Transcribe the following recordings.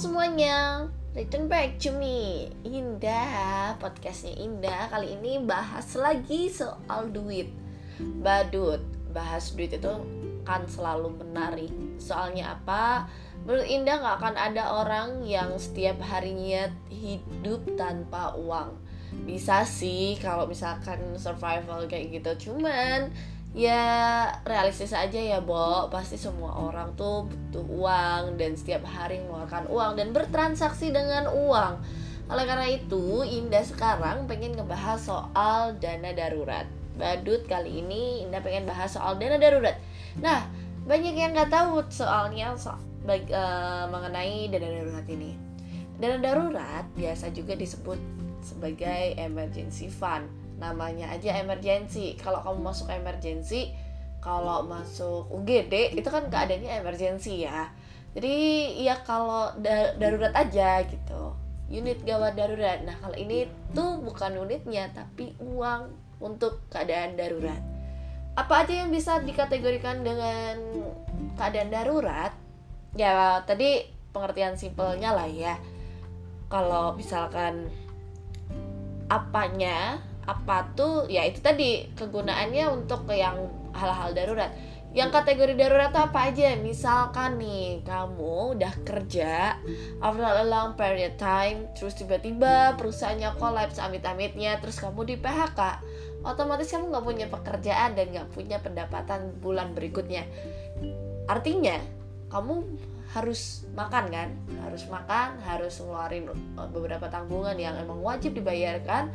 semuanya. Return back to me. Indah Podcastnya Indah. Kali ini bahas lagi soal duit. Badut Bahas duit itu kan selalu menarik Soalnya apa? Menurut Indah gak akan ada orang yang setiap harinya hidup tanpa uang. Bisa sih kalau misalkan survival kayak gitu. Cuman ya realistis aja ya Bo. Pasti semua orang tuh butuh uang dan setiap hari mengeluarkan uang dan bertransaksi dengan uang. Oleh karena itu Indah sekarang pengen ngebahas soal dana darurat. Badut kali ini Indah pengen bahas soal dana darurat. Nah banyak yang nggak tahu soalnya so, bag, uh, mengenai dana darurat ini. Dana darurat biasa juga disebut sebagai emergency fund namanya aja emergency. Kalau kamu masuk emergency kalau masuk UGD itu kan keadaannya emergency ya. Jadi ya kalau da darurat aja gitu. Unit gawat darurat. Nah kalau ini tuh bukan unitnya tapi uang untuk keadaan darurat. Apa aja yang bisa dikategorikan dengan keadaan darurat? Ya tadi pengertian simpelnya lah ya. Kalau misalkan apanya apa tuh ya itu tadi kegunaannya untuk yang hal-hal darurat. Yang kategori darurat tuh apa aja? Misalkan nih kamu udah kerja after a long period time terus tiba-tiba perusahaannya kolaps amit-amitnya terus kamu di PHK otomatis kamu nggak punya pekerjaan dan nggak punya pendapatan bulan berikutnya. Artinya kamu harus makan kan? Harus makan harus ngeluarin beberapa tanggungan yang emang wajib dibayarkan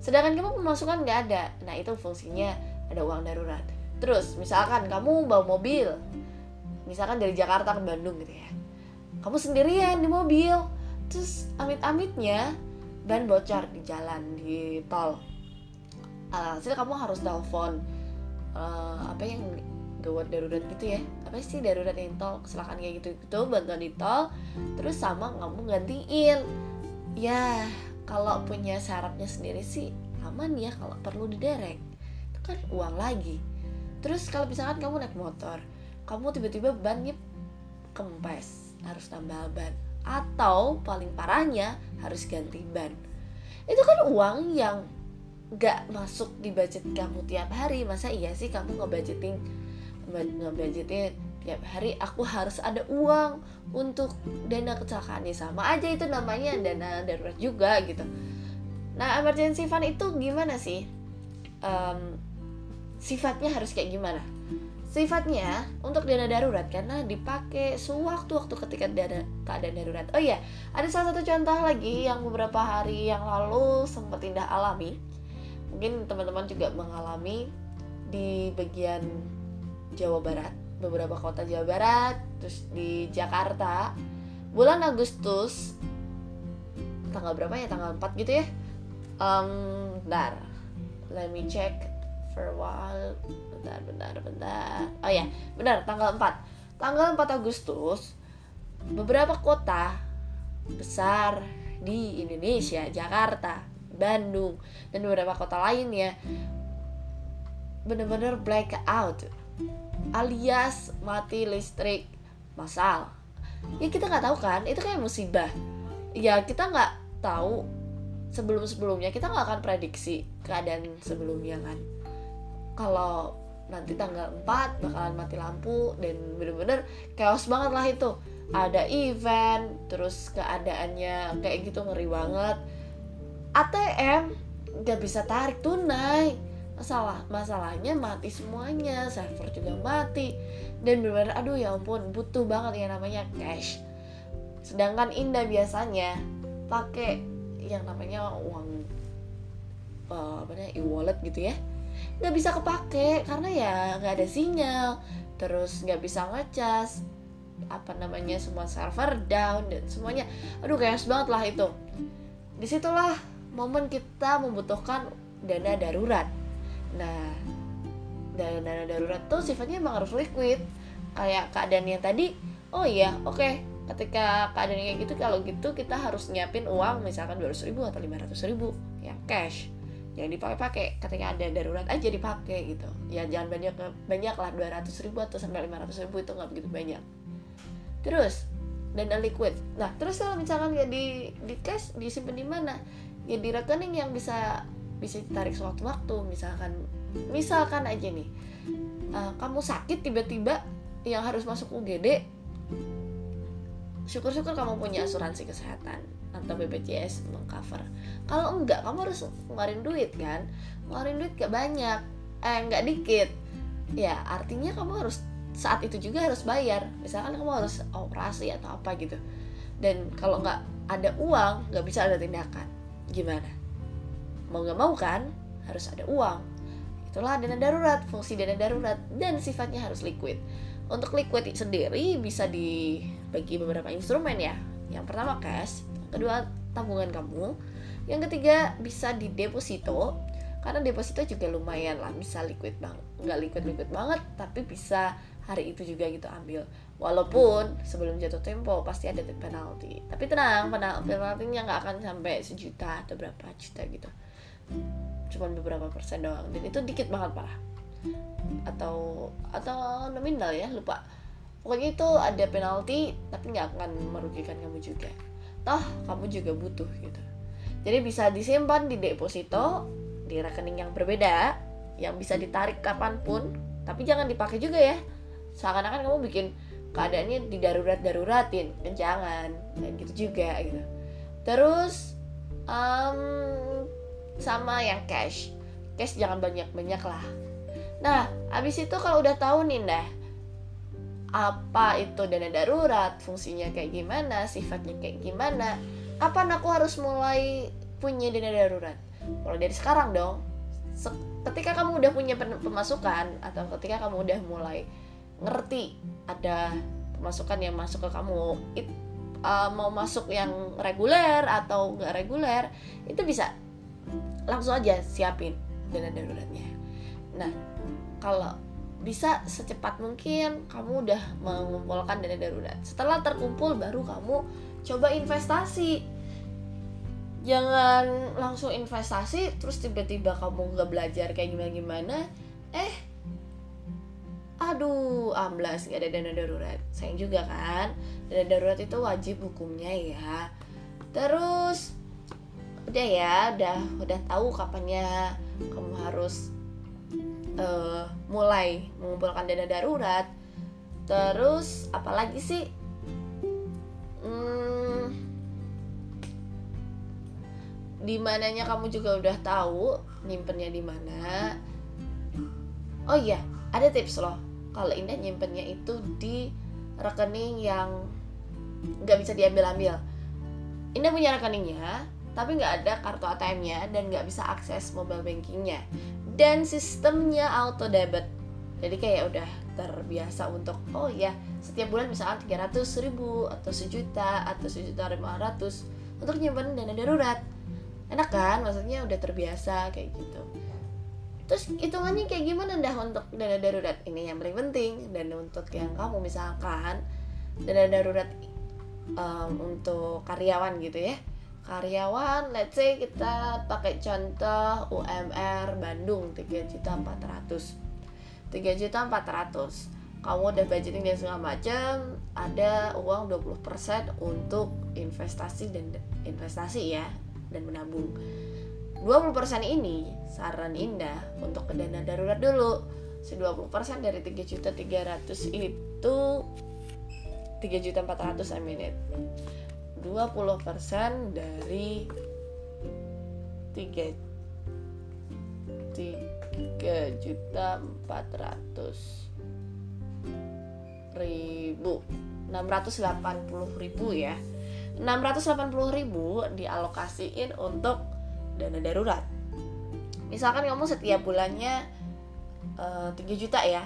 sedangkan kamu pemasukan nggak ada. Nah itu fungsinya ada uang darurat. Terus misalkan kamu bawa mobil. Misalkan dari Jakarta ke Bandung gitu ya. Kamu sendirian di mobil. Terus amit-amitnya ban bocor di jalan di tol. Alhasil kamu harus telepon uh, apa yang gawat darurat gitu ya. Apa sih darurat yang tol? Kecelakaan kayak gitu gitu bantuan di tol. Terus sama kamu gantiin. Ya kalau punya syaratnya sendiri sih aman ya kalau perlu diderek. Itu kan uang lagi. Terus kalau misalkan kamu naik motor kamu tiba-tiba bannya kempes harus tambah ban. Atau paling parahnya harus ganti ban. Itu kan uang yang gak masuk di budget kamu tiap hari. Masa iya sih kamu ngebudgeting ngebudgeting tiap hari aku harus ada uang untuk dana kecelakaan ini sama aja itu namanya dana darurat juga gitu. Nah emergency fund itu gimana sih? Um, sifatnya harus kayak gimana? Sifatnya untuk dana darurat karena dipakai sewaktu-waktu ketika dana keadaan darurat. Oh iya ada salah satu contoh lagi yang beberapa hari yang lalu sempat indah alami. Mungkin teman-teman juga mengalami di bagian Jawa Barat beberapa kota Jawa Barat, terus di Jakarta. Bulan Agustus tanggal berapa ya? Tanggal 4 gitu ya. Um, bentar. Let me check for a while. Bentar, bentar, bentar. Oh ya, benar tanggal 4. Tanggal 4 Agustus beberapa kota besar di Indonesia, Jakarta, Bandung, dan beberapa kota lainnya benar-benar blackout alias mati listrik masal ya kita nggak tahu kan itu kayak musibah. Ya kita nggak tahu sebelum sebelumnya kita nggak akan prediksi keadaan sebelumnya kan. Kalau nanti tanggal 4 bakalan mati lampu dan bener-bener chaos banget lah itu. Ada event terus keadaannya kayak gitu ngeri banget. ATM nggak bisa tarik tunai masalah masalahnya mati semuanya server juga mati. Dan benar aduh ya ampun butuh banget yang namanya cash. Sedangkan Indah biasanya pakai yang namanya uang uh, apa namanya e-wallet gitu ya. Nggak bisa kepake karena ya nggak ada sinyal. Terus nggak bisa ngecas apa namanya semua server down dan semuanya. Aduh chaos banget lah itu. Di situlah momen kita membutuhkan dana darurat Nah, dana dana darurat tuh sifatnya emang harus liquid. Kayak keadaan yang tadi, oh iya, oke. Okay. Ketika keadaan kayak gitu, kalau gitu kita harus nyiapin uang misalkan 200 ribu atau 500 ribu yang cash yang dipakai-pakai ketika ada darurat aja dipakai gitu ya jangan banyak banyak lah 200 ribu atau sampai 500 ribu itu nggak begitu banyak terus dana liquid nah terus kalau misalkan ya di di cash disimpan di mana ya di rekening yang bisa bisa ditarik sewaktu-waktu misalkan misalkan aja nih uh, kamu sakit tiba-tiba yang harus masuk UGD syukur-syukur kamu punya asuransi kesehatan atau BPJS mengcover kalau enggak kamu harus ngeluarin duit kan? Ngeluarin duit gak banyak eh nggak dikit. Ya artinya kamu harus saat itu juga harus bayar. Misalkan kamu harus operasi atau apa gitu. Dan kalau nggak ada uang nggak bisa ada tindakan. Gimana mau nggak mau kan harus ada uang. Itulah dana darurat fungsi dana darurat dan sifatnya harus liquid. Untuk liquid sendiri bisa dibagi beberapa instrumen ya. Yang pertama cash kedua tabungan kamu yang ketiga bisa di deposito karena deposito juga lumayan lah bisa liquid bang nggak liquid liquid banget tapi bisa hari itu juga gitu ambil. Walaupun sebelum jatuh tempo pasti ada penalti. Tapi tenang penaltinya nggak akan sampai sejuta atau berapa juta gitu cuman beberapa persen doang. Dan itu dikit banget parah atau atau nominal ya lupa. Pokoknya itu ada penalti tapi nggak akan merugikan kamu juga. Toh kamu juga butuh gitu. Jadi bisa disimpan di deposito di rekening yang berbeda yang bisa ditarik kapan pun tapi jangan dipakai juga ya. Seakan-akan kamu bikin keadaannya di darurat daruratin kan jangan dan gitu juga gitu. Terus um, sama yang cash. Cash jangan banyak banyak lah. Nah abis itu kalau udah tahu nih dah apa itu dana darurat fungsinya kayak gimana sifatnya kayak gimana kapan aku harus mulai punya dana darurat? Mulai dari sekarang dong. Ketika kamu udah punya pemasukan atau ketika kamu udah mulai ngerti ada pemasukan yang masuk ke kamu it, uh, mau masuk yang reguler atau nggak reguler itu bisa langsung aja siapin dana daruratnya nah kalau bisa secepat mungkin kamu udah mengumpulkan dana darurat. Setelah terkumpul baru kamu coba investasi. Jangan langsung investasi terus tiba-tiba kamu nggak belajar kayak gimana gimana eh aduh amblas nggak ada dana darurat. Sayang juga kan dana darurat itu wajib hukumnya ya. Terus udah ya udah udah tahu kapannya kamu harus uh, mulai mengumpulkan dana darurat. Terus apalagi sih? Di mananya kamu juga udah tahu nyimpennya di mana. Oh iya ada tips loh. Kalau Indah nyimpennya itu di rekening yang nggak bisa diambil-ambil. Indah punya rekeningnya tapi nggak ada kartu ATM-nya dan nggak bisa akses mobile bankingnya. Dan sistemnya auto debit jadi kayak udah terbiasa untuk oh ya setiap bulan misalkan 300 ribu atau sejuta atau sejuta 500 untuk nyimpen dana darurat. Enak kan? Maksudnya udah terbiasa kayak gitu. Terus hitungannya kayak gimana dah untuk dana darurat? Ini yang paling penting. Dan untuk yang kamu misalkan dana darurat um, untuk karyawan gitu ya karyawan let's say kita pakai contoh UMR Bandung 3 juta 400 3 juta 400 kamu udah budgeting dan segala macam ada uang 20% untuk investasi dan investasi ya dan menabung. 20% ini saran Indah untuk ke dana darurat dulu. Si 20% dari 3 juta 300 itu 3 juta 400 I mean it 20% dari 3 3 juta 400 ribu. 680 ribu ya. 680 ribu dialokasiin untuk dana darurat. Misalkan kamu setiap bulannya uh, eh, 3 juta ya.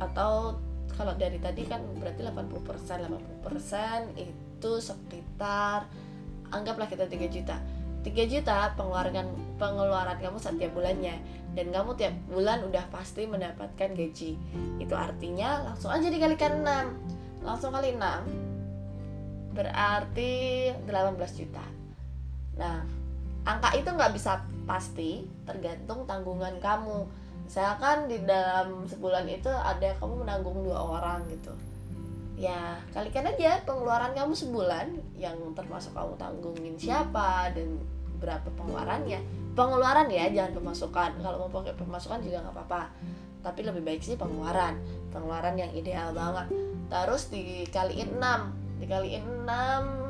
Atau kalau dari tadi kan berarti 80% 80% itu sekitar anggaplah kita 3 juta. 3 juta pengeluaran pengeluaran kamu setiap bulannya. Dan kamu tiap bulan udah pasti mendapatkan gaji. Itu artinya langsung aja dikalikan 6 langsung kali 6 berarti 18 juta. Nah angka itu nggak bisa pasti tergantung tanggungan kamu. Misalkan di dalam sebulan itu ada kamu menanggung dua orang gitu ya kalikan aja pengeluaran kamu sebulan yang termasuk kamu tanggungin siapa dan berapa pengeluarannya. Pengeluaran ya jangan pemasukan. Kalau mau pakai pemasukan juga nggak apa-apa. Tapi lebih baik sih pengeluaran. Pengeluaran yang ideal banget. Terus dikaliin 6 dikaliin 6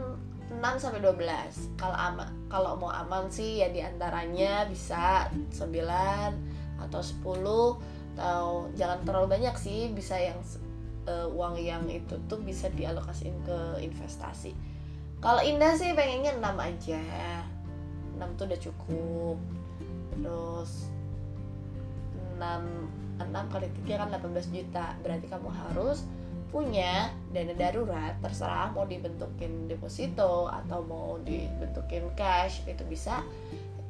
6 sampai 12 kalau aman kalau mau aman sih ya di antaranya bisa 9 atau 10 atau jangan terlalu banyak sih bisa yang uh, uang yang itu tuh bisa dialokasiin ke investasi. Kalau Indah sih pengennya 6 aja. 6 tuh udah cukup. Terus 6 6 kali 3 kan 18 juta. Berarti kamu harus punya dana darurat. Terserah mau dibentukin deposito atau mau dibentukin cash itu bisa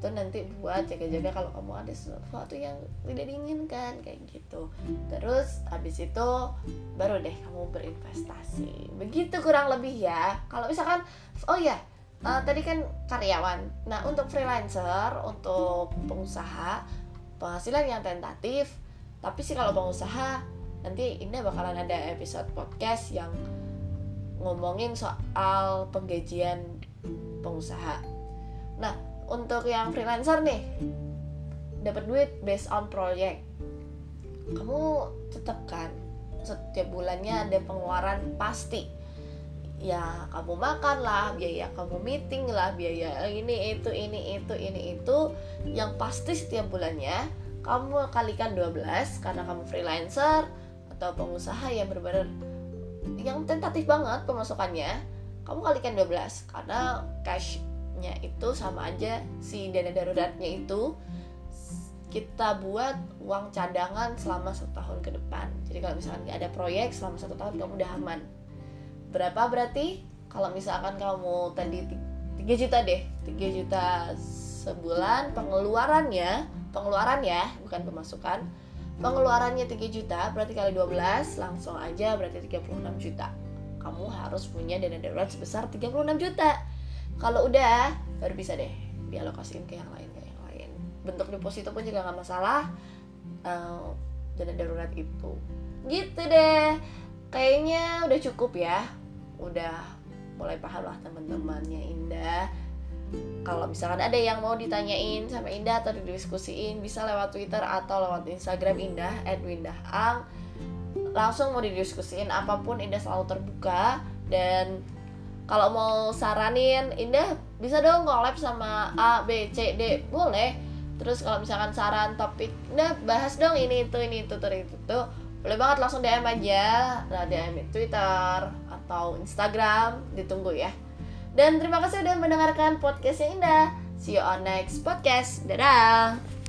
itu nanti buat jaga-jaga kalau kamu ada sesuatu yang tidak diinginkan kayak gitu. Terus habis itu baru deh kamu berinvestasi. Begitu kurang lebih ya. Kalau misalkan oh ya uh, tadi kan karyawan. Nah untuk freelancer untuk pengusaha penghasilan yang tentatif tapi sih kalau pengusaha nanti ini bakalan ada episode podcast yang ngomongin soal penggajian pengusaha. Nah untuk yang freelancer nih dapat duit based on project. Kamu tetap kan setiap bulannya ada pengeluaran pasti. Ya kamu makan lah biaya kamu meeting lah biaya ini itu ini itu ini itu. Yang pasti setiap bulannya kamu kalikan 12 karena kamu freelancer atau pengusaha yang benar yang tentatif banget pemasukannya kamu kalikan 12 karena cash daruratnya itu sama aja si dana daruratnya itu kita buat uang cadangan selama satu tahun ke depan. Jadi kalau misalkan nggak ada proyek selama satu tahun kamu udah aman. Berapa berarti? Kalau misalkan kamu tadi 3 juta deh. 3 juta sebulan pengeluarannya pengeluaran ya bukan pemasukan. Pengeluarannya 3 juta berarti kali 12 langsung aja berarti 36 juta. Kamu harus punya dana darurat sebesar 36 juta kalau udah baru bisa deh dialokasiin ke yang lain ke yang lain. Bentuk deposito pun juga nggak masalah. Uh, dana darurat itu. Gitu deh. Kayaknya udah cukup ya. Udah mulai paham lah teman-temannya Indah. Kalau misalkan ada yang mau ditanyain sama Indah atau didiskusiin bisa lewat Twitter atau lewat Instagram Indah @windahang. Langsung mau didiskusiin apa pun Indah selalu terbuka. Dan kalau mau saranin Indah bisa dong collab sama A B C D. Boleh. Terus kalau misalkan saran topik Indah bahas dong ini itu ini itu tuh itu tuh boleh banget langsung DM aja. Nah DM di Twitter atau Instagram ditunggu ya. Dan terima kasih udah mendengarkan podcastnya Indah. See you on next podcast. Dadah